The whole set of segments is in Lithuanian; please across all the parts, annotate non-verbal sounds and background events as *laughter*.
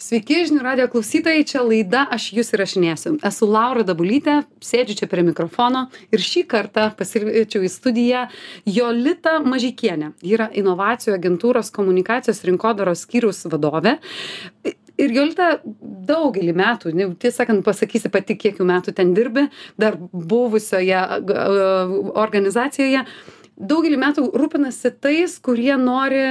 Sveiki, žinių radio klausytojai, čia laida Aš jūs įrašinėsiu. Esu Laura Dabulytė, sėdžiu čia prie mikrofono ir šį kartą pasiliečiau į studiją Jolita Mažykienė. Ji yra inovacijų agentūros komunikacijos rinkodaros skyrius vadovė. Ir Jolita daugelį metų, tiesą sakant, pasakysi pati, kiek jų metų ten dirbi, dar buvusioje organizacijoje, daugelį metų rūpinasi tais, kurie nori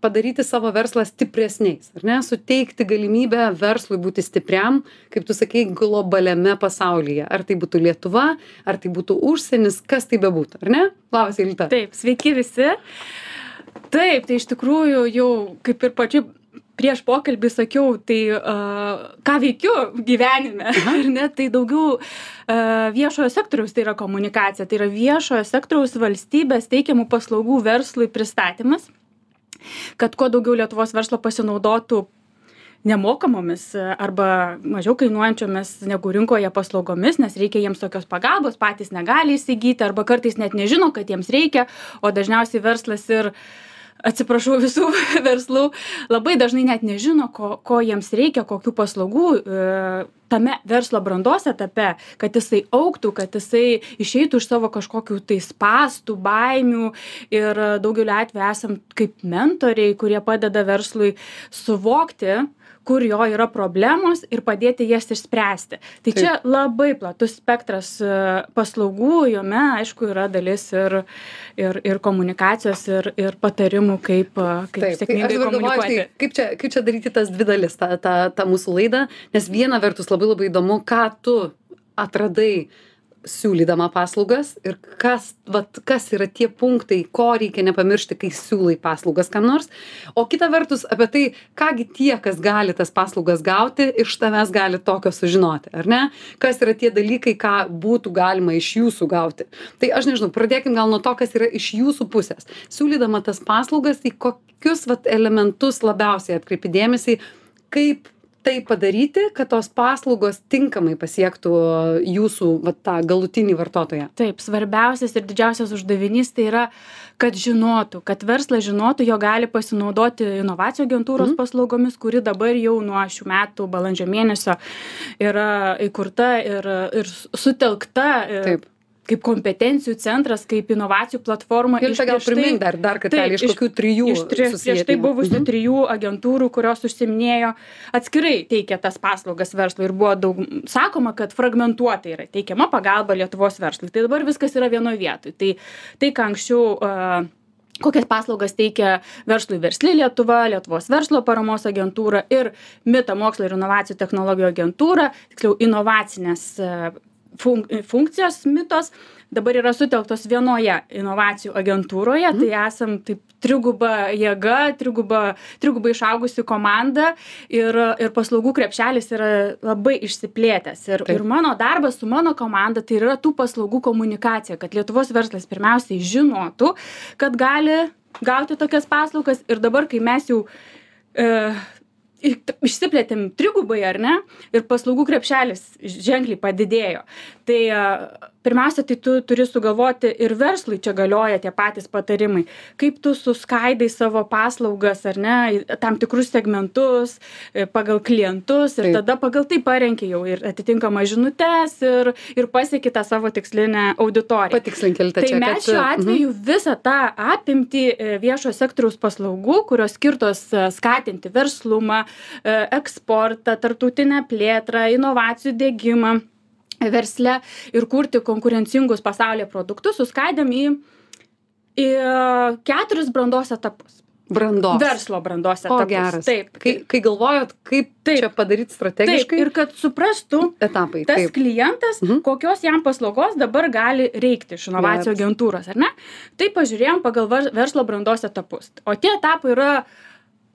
padaryti savo verslą stipresniais ar ne? Suteikti galimybę verslui būti stipriam kaip tu sakei globaliame pasaulyje. Ar tai būtų lietuva ar tai būtų užsienis kas tai bebūtų ar ne? Labas jolita. Taip sveiki visi. Taip tai iš tikrųjų jau kaip ir pačiu prieš pokalbį sakiau, tai uh, ką veikiu gyvenime, *laughs* ar ne, tai daugiau uh, viešojo sektoriaus tai yra komunikacija, tai yra viešojo sektoriaus valstybės teikiamų paslaugų verslui pristatymas kad kuo daugiau Lietuvos verslo pasinaudotų nemokamomis e, arba mažiau kainuojančiomis negu rinkoje paslaugomis, nes reikia jiems tokios pagalbos, patys negali įsigyti arba kartais net nežino, kad jiems reikia, o dažniausiai verslas ir uh, atsiprašau visų *laughs* verslų labai dažnai net nežino ko ko jiems reikia kokių paslaugų e, tame verslo brandos etape kad jisai augtų kad jisai išeitų iš savo kažkokių tai spąstų baimių. Ir daugeliu atvejų esam kaip mentoriai kurie padeda verslui suvokti kur jo yra problemos ir padėti jas išspręsti. Tai čia labai platus spektras e, paslaugų, jome aišku yra dalis ir, ir, ir komunikacijos, ir, ir patarimų, kaip, e, kaip Taip, sėkmingai tai komunikuoti. Tai kaip, čia, kaip čia daryti tas dvi dalis, tą, tą, tą mūsų laidą, nes viena vertus labai labai įdomu, ką tu atradai siūlydama paslaugas ir kas vat kas yra tie punktai ko reikia nepamiršti kai siūlai paslaugas kam nors. O kita vertus apie tai ką gi tie kas gali tas paslaugas gauti iš tavęs gali tokio sužinoti ar ne? Kas yra tie dalykai ką būtų galima iš jūsų gauti? Tai aš nežinau pradėkim gal nuo to kas yra iš jūsų pusės. Siūlydama tas paslaugas į kokius vat elementus labiausiai atkreipi dėmesį kaip tai padaryti kad tos paslaugos tinkamai pasiektų jūsų va tą galutinį vartotoją taip svarbiausias ir didžiausias uždavinys tai yra kad žinotų kad verslas žinotų jog gali pasinaudoti inovacijų agentūros mhm. paslaugomis kuri dabar jau nuo šių metų balandžio mėnesio yra įkurta ir ir sutelkta taip kaip kompetencijų centras kaip inovacijų platforma iš gal primink dar dar kartelį iš kokių trijų iš prieš tai buvusių mhm. trijų agentūrų kurios užsiiminėjo atskirai teikė tas paslaugas verslui ir buvo daug sakoma kad fragmentuotai yra teikiama pagalba lietuvos verslui. Tai dabar viskas yra vienoj vietoj. Tai tai ką anksčiau a kokias paslaugas teikia verslui versli lietuva lietuvos verslo paramos agentūra ir mita mokslo ir inovacijų technologijų agentūra tiksliau inovacinės fun funkcijos mitos dabar yra sutelktos vienoje inovacijų agentūroje. Tai mhm. esam taip triguba jėga triguba trigubai išaugusi komanda ir ir paslaugų krepšelis yra labai išsiplėtęs. Ir ir mano darbas su mano komanda tai yra tų paslaugų komunikacija kad lietuvos verslas pirmiausiai žinotų kad gali gauti tokias paslaugas. Ir dabar kai mes jau e, išsiplėtėm trigubai ar ne? Ir paslaugų krepšelis ženkliai padidėjo. Tai pirmiausia tai tu turi sugalvoti ir verslui čia galioja tie patys patarimai. Kaip tu suskaidai savo paslaugas ar ne tam tikrus segmentus e, pagal klientus ir tada pagal tai parenki jau ir atitinkamas žinutes ir ir pasieki tą savo tikslinę auditoriją. Patikslink jolita tai mes šiuo mhm. atveju visą tą apimtį e, viešojo sektoriaus paslaugų kurios skirtos e, skatinti verslumą eksportą tarptautinę plėtrą inovacijų diegimą versle ir kurti konkurencingus pasaulyje produktus suskaidėm į, į keturis brandos etapus. Brandos. Verslo brandos etapus. O geras. Taip. Kai, kai galvojot, kaip taip. čia padaryti strategiškai. Taip, ir kad suprastų etapai. Tas taip. klientas, mhm. kokios jam paslaugos dabar gali reikti iš inovacijų agentūros, ar ne? Tai pažiūrėjom pagal verslo brandos etapus. O tie etapai yra uh,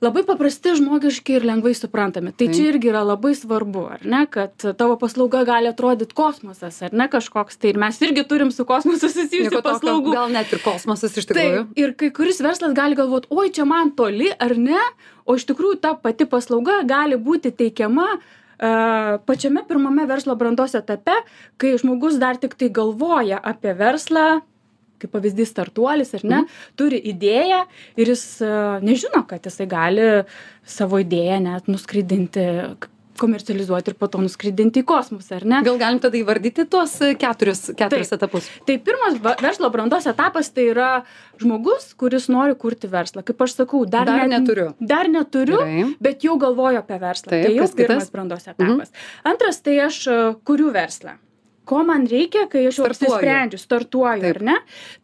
labai paprasti žmogiški ir lengvai suprantami. Tai čia irgi yra labai svarbu ar ne kad tavo paslauga gali atrodyt kosmosas ar ne kažkoks. Tai ir mes irgi turim su kosmosu susijusių paslaugų. Gal net ir kosmosas iš tikrųjų. Ir kai kuris verslas gali galvot oi čia man toli ar ne? O iš tikrųjų ta pati paslauga gali būti teikiama a pačiame pirmame verslo brandos etape kai žmogus dar tiktai galvoja apie verslą kaip pavyzdys startuolis ar ne turi idėją ir jis e, nežino kad jisai gali savo idėją net nuskraidinti komercializuoti ir po to nuskraidinti į kosmosą ar ne? Gal galim tada įvardyti tuos e, keturis keturis etapus? Tai pirmas verslo brandos etapas tai yra žmogus kuris nori kurti verslą. Kaip aš sakau dar, Dar net- neturiu. dar neturiu Gerai. bet jau galvoju apie verslą. Taip, tai jau kas kitas? pirmas brandos etapas. Antras tai aš e, kuriu verslą ko man reikia kai aš jau apsisprendžiu startuoju Taip. ar ne?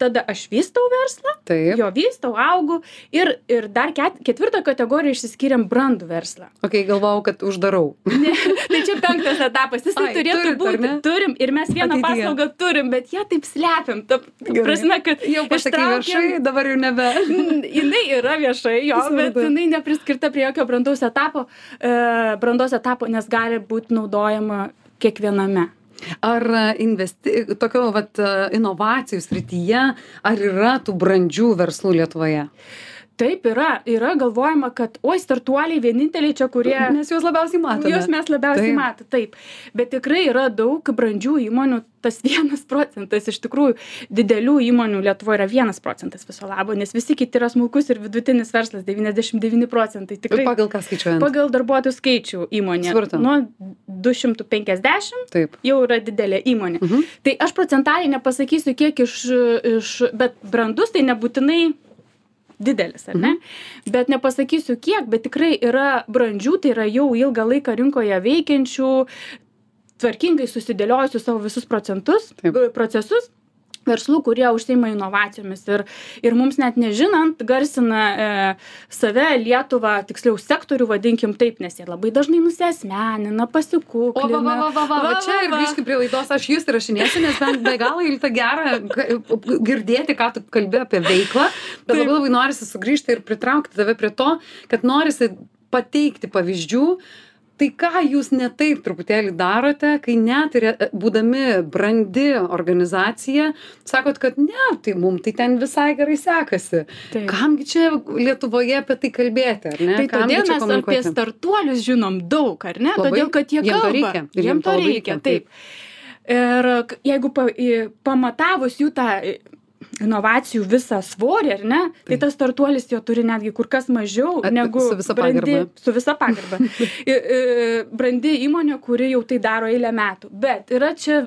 Tada aš vystau verslą taip. jo vystau augu ir ir dar ket ketvirtą kategoriją išsiskyrėm brandų verslą. Okei galvojau kad uždarau. *laughs* Ne tai čia penktas etapas jisai Ai, turėtų turit, būti. turim ir mes vieną Ateityje. paslaugą turim bet ją taip slepiam ta prasme kad jau ištraukiam- viešai dabar jau nebe. Jinai yra viešai jo bet jinai nepriskirta prie jokio brandaus etapo e, brandos etapo nes gali būt naudojama kiekviename ar e, investi tokio vat e, inovacijų srityje ar yra tų brandžių verslų lietuvoje taip yra yra galvojama kad oi startuoliai vieninteliai čia kurie *laughs* mes juos labiausiai matome Juos mes labiausiai mato, taip. Bet tikrai yra daug brandžių įmonių, tas *laughs* vienas procentas iš tikrųjų didelių įmonių Lietuvoje yra vienas procentas viso labo, nes visi kiti yra smulkus ir vidutinis verslas, 99 procentai. Tikrai pagal ką skaičiuojant pagal darbuotojų skaičių įmonė. Nuo 250 taip jau yra didelė įmonė. Mhm. Tai aš procentaliai nepasakysiu, kiek iš, iš bet brandus tai nebūtinai didelis, ar ne? Bet nepasakysiu kiek, bet tikrai yra brandžių, tai yra jau ilgą laiką rinkoje veikiančių, tvarkingai susidėliojusių savo visus procentus, Taip. procesus verslų, kurie užsieima inovacijomis ir, ir mums net nežinant garsina e, save Lietuvą, tiksliau sektorių vadinkim taip, nes jie labai dažnai nusismenina, O, pasikuklina. va, va, va, va, va, va, čia ir va. grįžkim prie laidos, aš jūs įrašinėsiu, nes bent be galo ilta gera girdėti, ką tu kalbė apie veiklą, bet Taip. labai labai norisi sugrįžti ir pritraukti tave prie to, kad norisi pateikti pavyzdžių, tai ką jūs ne taip truputėlį darote, kai net ir e, būdami brandi organizacija, sakot, kad ne, tai mums tai ten visai gerai sekasi. Taip. Kamgi čia Lietuvoje apie tai kalbėti, ar ne? Tai Kamgi todėl mes apie startuolius žinom daug, ar ne? Labai. Todėl, kad jie Jiem to kalba. reikia. Ir Jiem to labai reikia, taip. Ir k- jeigu pa, pamatavus jų tą inovacijų visą svorį, ar ne, tai Taip. tas startuolis jo turi netgi kur kas mažiau negu su visa brandi, pagarba. su visa pagarba. *laughs* Brandi įmonė, kuri jau tai daro eilę metų. Bet yra čia,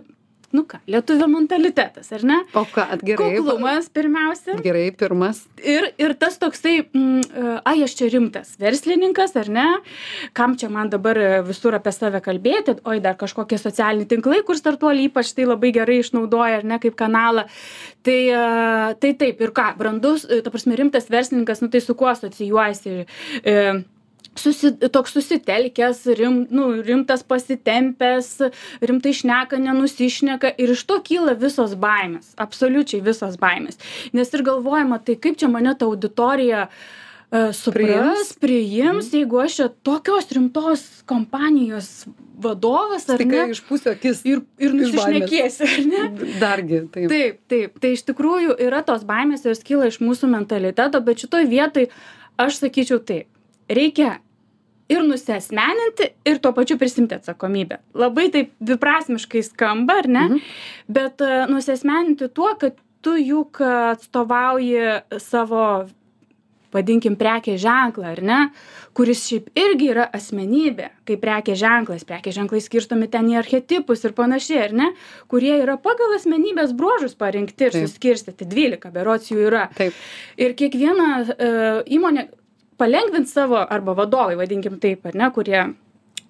nu ką, lietuvio mentalitetas, ar ne? O ką, gerai. Kuklumas pirmiausia. Gerai, pirmas. ir ir tas toksai mm, e, ai aš čia rimtas verslininkas ar ne kam čia man dabar e, visur apie save kalbėti oi dar kažkokie socialiniai tinklai kur startuoliai ypač tai labai gerai išnaudoja ar ne kaip kanalą tai e, tai taip ir ką brandus ta prasme rimtas verslininkas nu tai su kuo asocijuojasi e, susi toks susitelkęs rim nu rimtas pasitempęs rimtai šneka nenusišneka ir iš to kyla visos baimės absoliučiai visos baimės nes ir galvojama tai kaip čia mane ta auditorija e, supras priims jeigu aš čia tokios rimtos kompanijos vadovas ar Tik ne išpūsiu akis. ir ir iš baimės. nusišnekėsiu ar ne Dargi, taip. Taip, taip. Tai iš tikrųjų yra tos baimės, jos kyla iš mūsų mentaliteto, bet šitoj vietoj aš sakyčiau taip. Reikia ir nusiasmeninti, ir tuo pačiu prisimti atsakomybę. Labai taip dviprasmiškai skamba, ar ne? Mhm. Bet uh, nusiasmeninti tuo, kad tu juk atstovauji savo vadinkim prekės ženklą, ar ne, kuris šiaip irgi yra asmenybė, kaip prekės ženklas, prekės ženklai skirstomi ten į archetipus ir panašiai, ar ne, kurie yra pagal asmenybės bruožus parinkti ir Taip. suskirstyti, 12 berots jų yra. Taip. Ir kiekviena uh, įmonė palengvint savo, arba vadovai, vadinkim taip, ar ne, kurie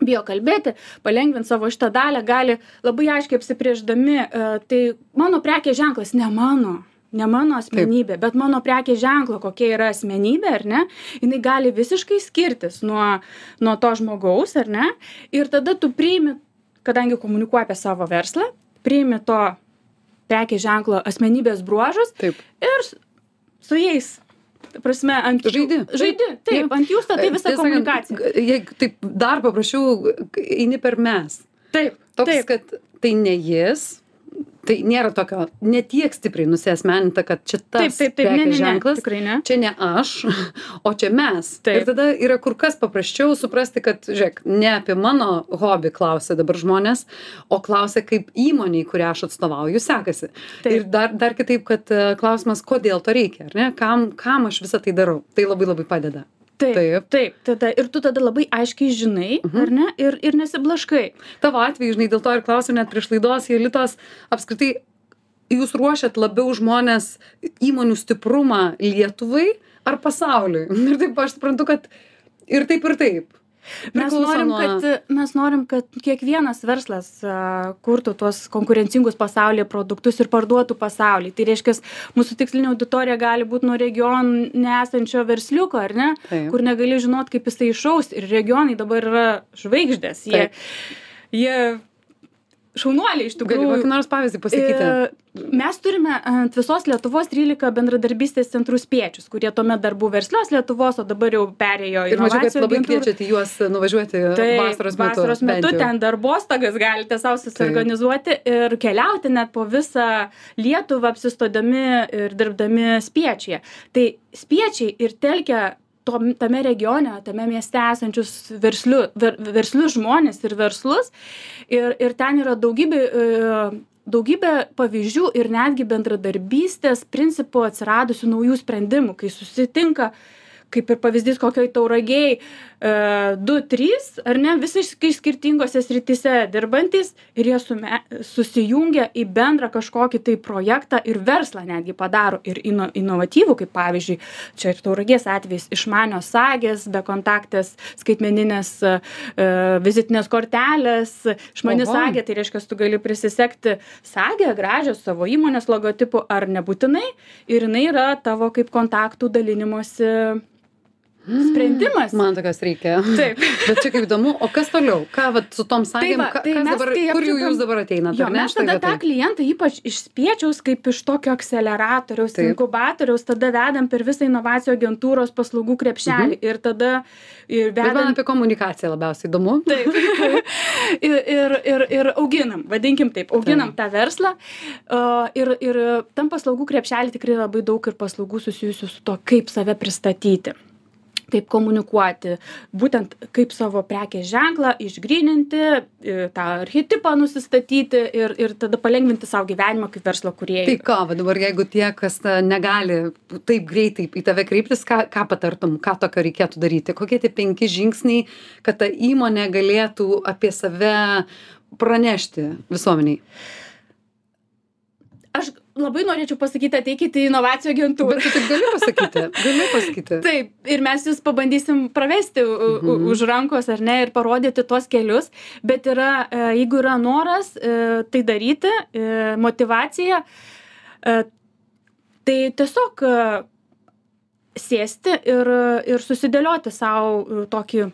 bijo kalbėti, palengvint savo šitą dalę, gali labai aiškiai apsiprieždami, uh, tai mano prekės ženklas ne mano ne mano asmenybė bet mano prekės ženklo kokia yra asmenybė ar ne jinai gali visiškai skirtis nuo nuo to žmogaus ar ne ir tada tu priimi kadangi komunikuoji apie savo verslą priimi to prekės ženklo asmenybės bruožus ir su jais ta prasme ant Žaidi. žaidi taip ant jų statai visą Tiesą sakant, komunikaciją Jeigu taip dar paprašiau, eini per mes. taip Toks, taip kad tai ne jis, tai nėra tokio ne tiek stipriai nusiasmeninta kad čia Taip, tas taip, taip, ne, ne, ne, ženklas tikrai ne. čia ne aš o čia mes. Taip. ir tada yra kur kas paprasčiau suprasti kad žiūrėk ne apie mano hobį klausia dabar žmonės o klausia kaip įmonei kurią aš atstovauju sekasi. Taip. ir dar dar kitaip kad e, klausimas kodėl to reikia ar ne? Kam kam aš visa tai darau? Tai labai labai padeda Taip, Taip. tada ir tu tada labai aiškiai žinai, Mhm. ar ne, ir, ir nesiblaškai. tavo atveju žinai dėl to ir klausiau net prieš laidos jolitos apskritai jūs ruošiat labiau žmones įmonių stiprumą lietuvai ar pasauliui *laughs* ir taip aš suprantu kad ir taip ir taip Mes norim, nuo- kad, mes norim, kad kiekvienas verslas a, kurtų tuos konkurencingus pasaulyje produktus ir parduotų pasaulyje. Tai reiškia, mūsų tikslinė auditorija gali būti nuo regionų nesančio versliuko, ar ne? Taip. Kur negali žinot, kaip jisai išaus. Ir regionai dabar yra žvaigždės. Jie, jie šaunuoliai iš gali tikrųjų. kokį nors pavyzdį pasakyti E, Mes turime ant visos Lietuvos 13 bendradarbystės centrų spiečius, kurie tuomet dar buvo verslios Lietuvos, o dabar jau perėjo į ir mačiau kad labai kviečiate juos nuvažiuoti Taip, vasaros metu vasaros metu ten darbostogas galite savo susiorganizuoti ir keliauti net po visą Lietuvą apsistodami ir dirbdami spiečiai. Tai spiečiai ir telkia tom, tame regione, tame mieste esančius versliu, ver, verslius žmonės ir verslus. Ir, ir ten yra daugybė, e, daugybė pavyzdžių ir netgi bendradarbystės principų atsiradusių naujų sprendimų, kai susitinka kaip ir pavyzdys kokioj tauragėj e, du trys ar ne visiškai skirtingose srityse dirbantys ir jie sume susijungia į bendrą kažkokį tai projektą ir verslą netgi padaro ir ino inovatyvų kaip pavyzdžiui čia ir tauragės atvejis išmanios sagės bekontaktės skaitmeninės e, vizitinės kortelės išmani sagė tai reiškias tu gali prisisegti sagę gražią savo įmonės logotipu ar nebūtinai ir jinai yra tavo kaip kontaktų dalinimosi sprendimas. man tokios reikia Taip. *laughs* bet čia kaip įdomu o kas toliau ką vat su tom va, ką tai kas mes dabar kai kur jau jūs dabar ateinat Jo, ne šitoj tada tą klientą ypač iš spiečiaus, kaip iš tokio akceleratoriaus, Taip. inkubatoriaus, tada vedam per visą inovacijų agentūros paslaugų krepšelį ir tada ir bet man vedam. apie komunikaciją labiausiai įdomu Taip. *laughs* ir, ir, ir, ir auginam, vadinkim taip, auginam tą verslą. Uh, ir, ir tam paslaugų krepšelį tikrai labai daug ir paslaugų susijusių su to, kaip save pristatyti kaip komunikuoti, būtent kaip savo prekės ženklą išgrininti, e, tą archetipą nusistatyti ir, ir tada palengvinti savo gyvenimą kaip verslo kuriejai. tai ką va dabar jeigu tie kas ta negali taip greitai į tave kreiptis ką ką patartum ką tokio reikėtų daryti kokie tie penki žingsniai kad ta įmonė galėtų apie save pranešti visuomenei labai norėčiau pasakyti, ateikite į inovacijų agentūrą. bet taip gali pasakyti gali pasakyti *laughs* Taip, ir mes jūs pabandysim pravesti Mhm. už rankos ar ne ir parodyti tuos kelius, bet yra, e, jeigu yra noras e, tai daryti, e, motivacija, tai tiesiog sėsti ir, ir susidėlioti savo tokį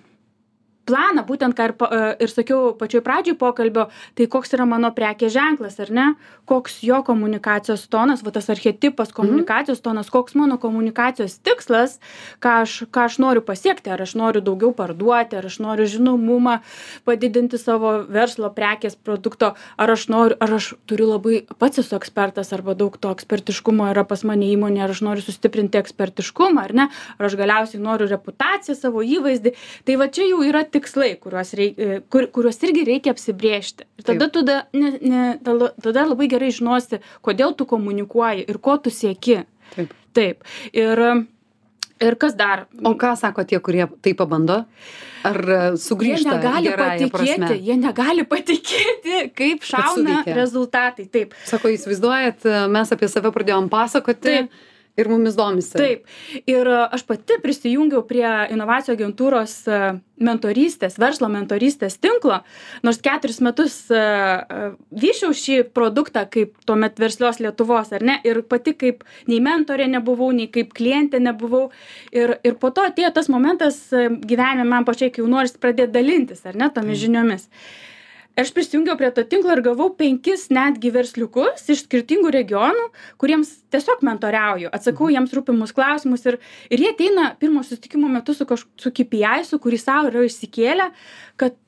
planą, būtent ką ir, pa- e, ir sakiau pačioj pradžioj pokalbio, tai koks yra mano prekės ženklas, ar ne, koks jo komunikacijos tonas, va tas archetipas komunikacijos tonas, koks mano komunikacijos tikslas, ką aš, ką aš noriu pasiekti, ar aš noriu daugiau parduoti, ar aš noriu žinomumą padidinti savo verslo prekės produkto, ar aš noriu, ar aš turiu labai pats esu ekspertas, arba daug to ekspertiškumo yra pas mane įmonė, ar aš noriu sustiprinti ekspertiškumą, ar ne, ar aš galiausiai noriu reputaciją, savo įvaizdį. Tai va čia jau yra tikslai, kuriuos, reik, e, kur, kuriuos irgi reikia apsibriežti. Ir tada, Taip. tada, ne, ne, tada, tada labai gerai žinosi, kodėl tu komunikuoji ir ko tu sieki. taip Taip. Ir, ir kas dar? o ką sako tie kurie tai pabando ar e, Jie sugrįžta negali gerąja patikėti, prasme jie negali patikėti, kaip šauna rezultatai. Taip. sako įsivaizduojat mes apie save pradėjom pasakoti Taip. Ir mumis domisi Taip. Ir a, aš pati prisijungiau prie inovacijų agentūros a, mentorystės, verslo mentorystės tinklo, nors keturis metus a, vyšiau šį produktą kaip tuomet verslios Lietuvos, ar ne? Ir pati kaip nei mentorė nebuvau, nei kaip klientė nebuvau. Ir, ir po to atėjo tas momentas gyvenime man pačiai, kai jau noris pradėti dalintis, ar ne, tomis žiniomis. Aš prisijungiau prie to tinklo ir gavau penkis netgi versliukus iš skirtingų regionų, kuriems tiesiog mentoriauju, atsakau jiems rūpimus klausimus ir, ir jie ateina pirmo susitikimo metu su, kaž, su KPI, su kurį savo yra išsikėlę, kad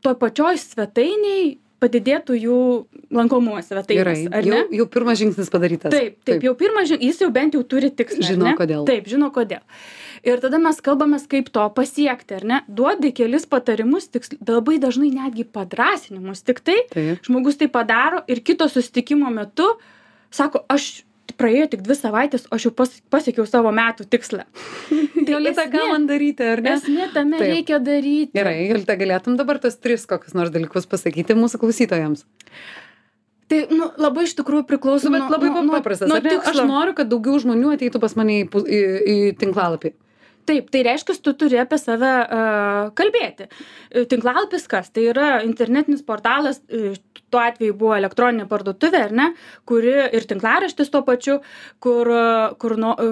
to pačioj svetainiai padidėtų jų lankomumas svetainės, ar jau, ne? jau pirmas žingsnis padarytas. Taip, taip, jau pirmas žingsnis, jis jau bent jau turi tikslą. Žino, ne? kodėl. Taip, žino kodėl. Ir tada mes kalbame, kaip to pasiekti, ar ne? Duodi kelis patarimus, tiks, labai dažnai netgi padrasinimus, tik tai Taip. žmogus tai padaro ir kito susitikimo metu sako, aš praėjo tik dvi savaitės, aš jau pas, pasiekiau savo metų tikslą. *laughs* Tai Jolita, ką man daryti, ar ne? Esmė tame Taip. reikia daryti. Gerai, Jolita, galėtum dabar tos tris kokius nors dalykus pasakyti mūsų klausytojams. Tai nu, labai iš tikrųjų priklauso Nu, bet labai nuo, nuo, paprastas. ar ne? Aš noriu, kad daugiau žmonių ateitų pas mane į, į, į tinklalapį. Taip, tai reiškia, tu turi apie save uh, kalbėti. E, Tinklalapis kas? Tai yra internetinis portalas, e, tuo atveju buvo elektroninė parduotuvė, ar ne, kuri ir tinklaraštis tuo pačiu, kur, e, kur, e,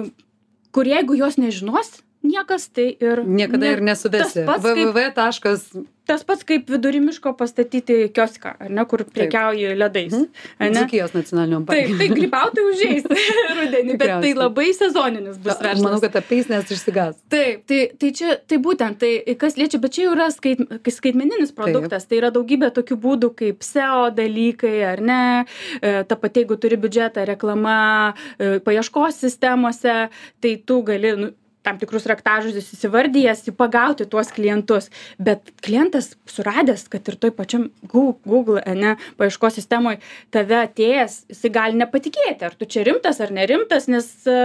kur jeigu jos nežinos niekas, tai ir... Niekada ne- ir nesuvesi. Tas pats, kaip, www. tas pats kaip vidury miško pastatyti kioską, ar ne, kur prekiauji ledais. ne? Dzukijos nacionalinio Taip, parko. tai grybautojai užėjai *laughs* rudenį, bet tai labai sezoninis bus verslas. manau, kad apeis, nes išsigas. Taip, tai, tai čia, tai būtent, tai kas liečia, bet čia jau yra skait, skaitmeninis produktas, tai yra daugybė tokių būdų kaip SEO dalykai, ar ne, E, ta pati, jeigu turi biudžetą, reklama, e, paieškos sistemose, tai tu gali nu, tam tikrus raktažodžius įsivardijęs, pagauti tuos klientus. Bet klientas suradęs, kad ir toj pačiam Gu- Google, e, ne, paieškos sistemoje tave atėjęs, jisai gali nepatikėti, ar tu čia rimtas ar nerimtas, nes e,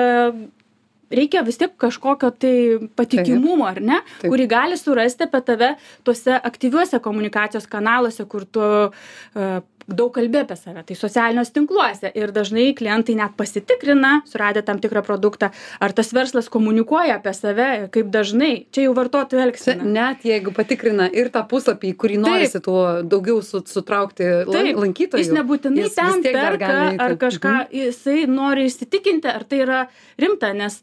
reikia vis tiek kažkokio tai patikimumo, ar ne, kurį gali surasti apie tave tuose aktyviuose komunikacijos kanaluose, kur tu uh, daug kalbė apie save, tai socialiniuose tinkluose. Ir dažnai klientai net pasitikrina, suradę tam tikrą produktą, ar tas verslas komunikuoja apie save, kaip dažnai. Čia jau vartotojų Se- elgsena. Net jeigu patikrina ir tą puslapį, į kurį norisi tuo daugiau su, sutraukti lan- lankytojų. Jis nebūtinai jis ten perka ar kažką, Mhm. jisai nori įsitikinti, ar tai yra rimta, nes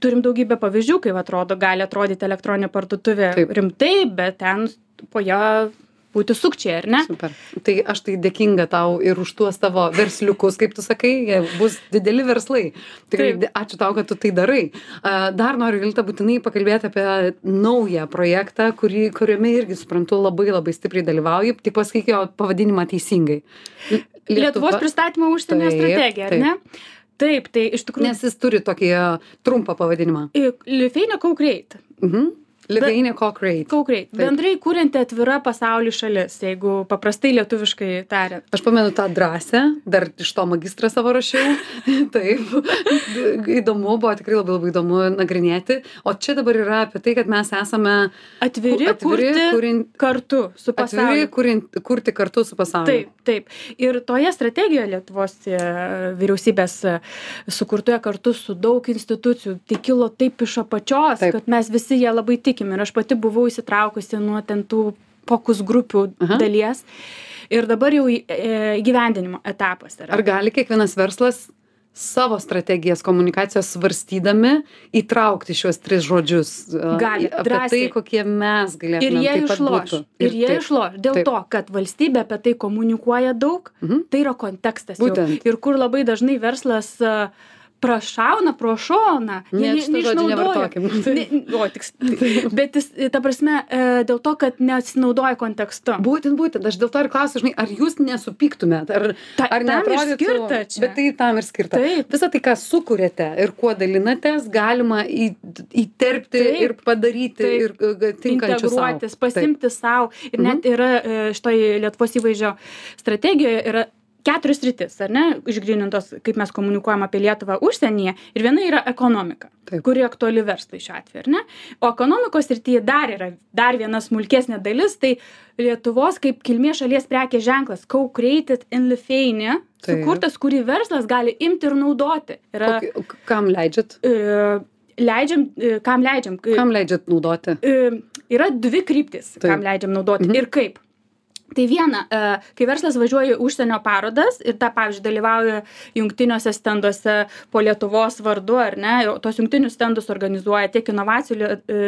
turim daugybę pavyzdžių, kaip atrodo, gali atrodyti elektroninė parduotuvė rimtai, bet ten po ją būti sukčiai, ar ne? Super. Tai aš tai dėkinga tau ir už tuos tavo versliukus, kaip tu sakai, bus dideli verslai. Tikrai Taip. ačiū tau, kad tu tai darai. Dar noriu, Vilta, būtinai pakalbėti apie naują projektą, kurį, kuriame irgi, suprantu, labai labai stipriai dalyvauji. Tik pasakyk jo pavadinimą teisingai. L- Lietuvos pristatymo užsienio Taip, strategija, ar taip. ne? Taip, tai iš tikrųjų. Nes jis turi tokį trumpą pavadinimą. Lithuania Caucrate. Mhm. Lithuania Cockrate. Caucrate. Taip. Bendrai kūrinti atvira pasaulio šalis, jeigu paprastai lietuviškai tariant. Aš pamenu tą drąsę, dar iš to magistrą savo rašiau. *laughs* Taip, įdomu, buvo tikrai labai labai įdomu nagrinėti. O čia dabar yra apie tai, kad mes esame Atviri, atviri kurti kurint, kartu su atviri pasauliu. kurint, kurti kartu su pasauliu. Taip, taip. Ir toje strategijoje Lietuvos e, vyriausybės e, sukurtoje kartu su daug institucijų, tai kilo taip iš apačios, Taip. kad mes visi ją labai tikim. Ir aš pati buvau įsitraukusi nuo ten tų fokus grupių Aha. dalies. Ir dabar jau e, įgyvendinimo etapas yra. Ar gali kiekvienas verslas savo strategijas komunikacijos svarstydami įtraukti šiuos tris žodžius? a, Gali, apie drąsiai. tai, kokie mes galėtume. Ir jie išloš. būtų. Ir jie išloš. Dėl taip. to, kad valstybė apie tai komunikuoja daug, Mhm. tai yra kontekstas. jau. Būtent. Ir kur labai dažnai verslas a, prašauna pro šoną. Ne, ne- neišnaudoja. *laughs* Ne, o, tiks. *laughs* Bet jis, ta prasme, e, dėl to, kad nesinaudoja kontekstu. Būtent, būtent, aš dėl to ir klausiu, žinai, ar jūs nesupyktumėt, ar, Ta- ar neatrodytų- skirta čia. Bet tai tam ir skirta. Taip. Visą tai, ką sukūrėte ir kuo dalinatės, galima į, įterpti Taip. ir padaryti Taip. ir tinkančių sau. integruotis, pasimti savo. Ir Mhm. net yra e, šitoj Lietuvos įvaizdžio strategijoje yra keturios rytis, ar ne, išgrinintos, kaip mes komunikuojam apie Lietuvą užsienyje. Ir viena yra ekonomika, Taip. kuri aktuali verslui šiuo atveju, ar ne? O ekonomikos rytyje dar yra dar viena smulkesnė dalis, tai Lietuvos kaip kilmės šalies prekės ženklas, Co-Created in Lithuania, Taip. sukurtas, kurį verslas gali imti ir naudoti. Yra, O, kam leidžiat? e, leidžiam, e, kam leidžiam. Kam leidžiat naudoti? e, yra dvi kryptis, Taip. kam leidžiam naudoti Mhm. ir kaip. Tai viena, e, kai verslas važiuoja į užsienio parodas ir tą, pavyzdžiui, dalyvauja jungtiniuose stenduose po Lietuvos vardu, ar ne, o tos jungtinius stendus organizuoja tiek inovacijų e,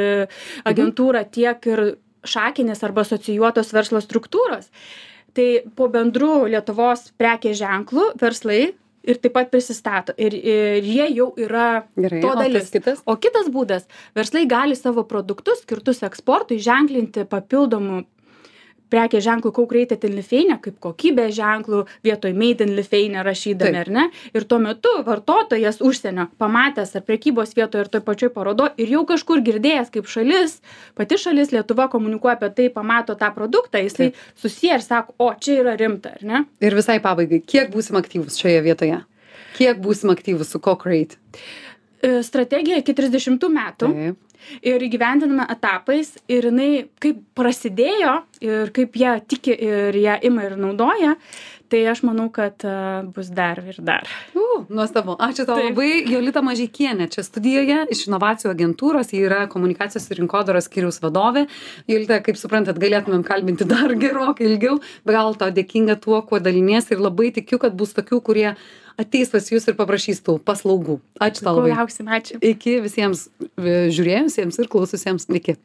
agentūra, tiek ir šakinės arba asocijuotos verslo struktūros. Tai po bendrų Lietuvos prekės ženklų verslai ir taip pat prisistato. Ir, ir jie jau yra Gerai, to o dalis. kitas? O kitas būdas, verslai gali savo produktus skirtus eksportui ženklinti papildomų prekės ženklu co-created in Lithuania kaip kokybės ženklų vietoj made in Lithuania rašydami, ar ne? Ir tuo metu vartotojas užsienio pamatęs ar prekybos vietoje ir toj pačioj parodo ir jau kažkur girdėjęs kaip šalis, pati šalis Lietuva komunikuoja apie tai, pamato tą produktą, jisai susiję ir sako, o čia yra rimta, ar ne? Ir visai pabaigai, kiek būsim aktyvus šioje vietoje? Kiek būsim aktyvus su Co-Create? E, Strategija iki 30 metų. Taip. Ir įgyvendinama etapais ir jinai kaip prasidėjo ir kaip ją tiki ir ją ima ir naudoja, tai aš manau, kad e, bus dar ir dar. U, nuostabu. Ačiū tau Taip. labai. Jolita Mažykienė čia studijoje iš inovacijų agentūros, ji yra komunikacijos ir rinkodaros skyriaus vadovė. Jolita, kaip suprantat, galėtumėm kalbinti dar gerokai ilgiau, be gal to dėkinga tuo, kuo dalinies ir labai tikiu, kad bus tokių, kurie ateis pas jūs ir paprašys tų paslaugų. Ačiū tau labai. lauksim, ačiū. Iki visiems e, žiūrėjusiems ir klaususiems. Iki.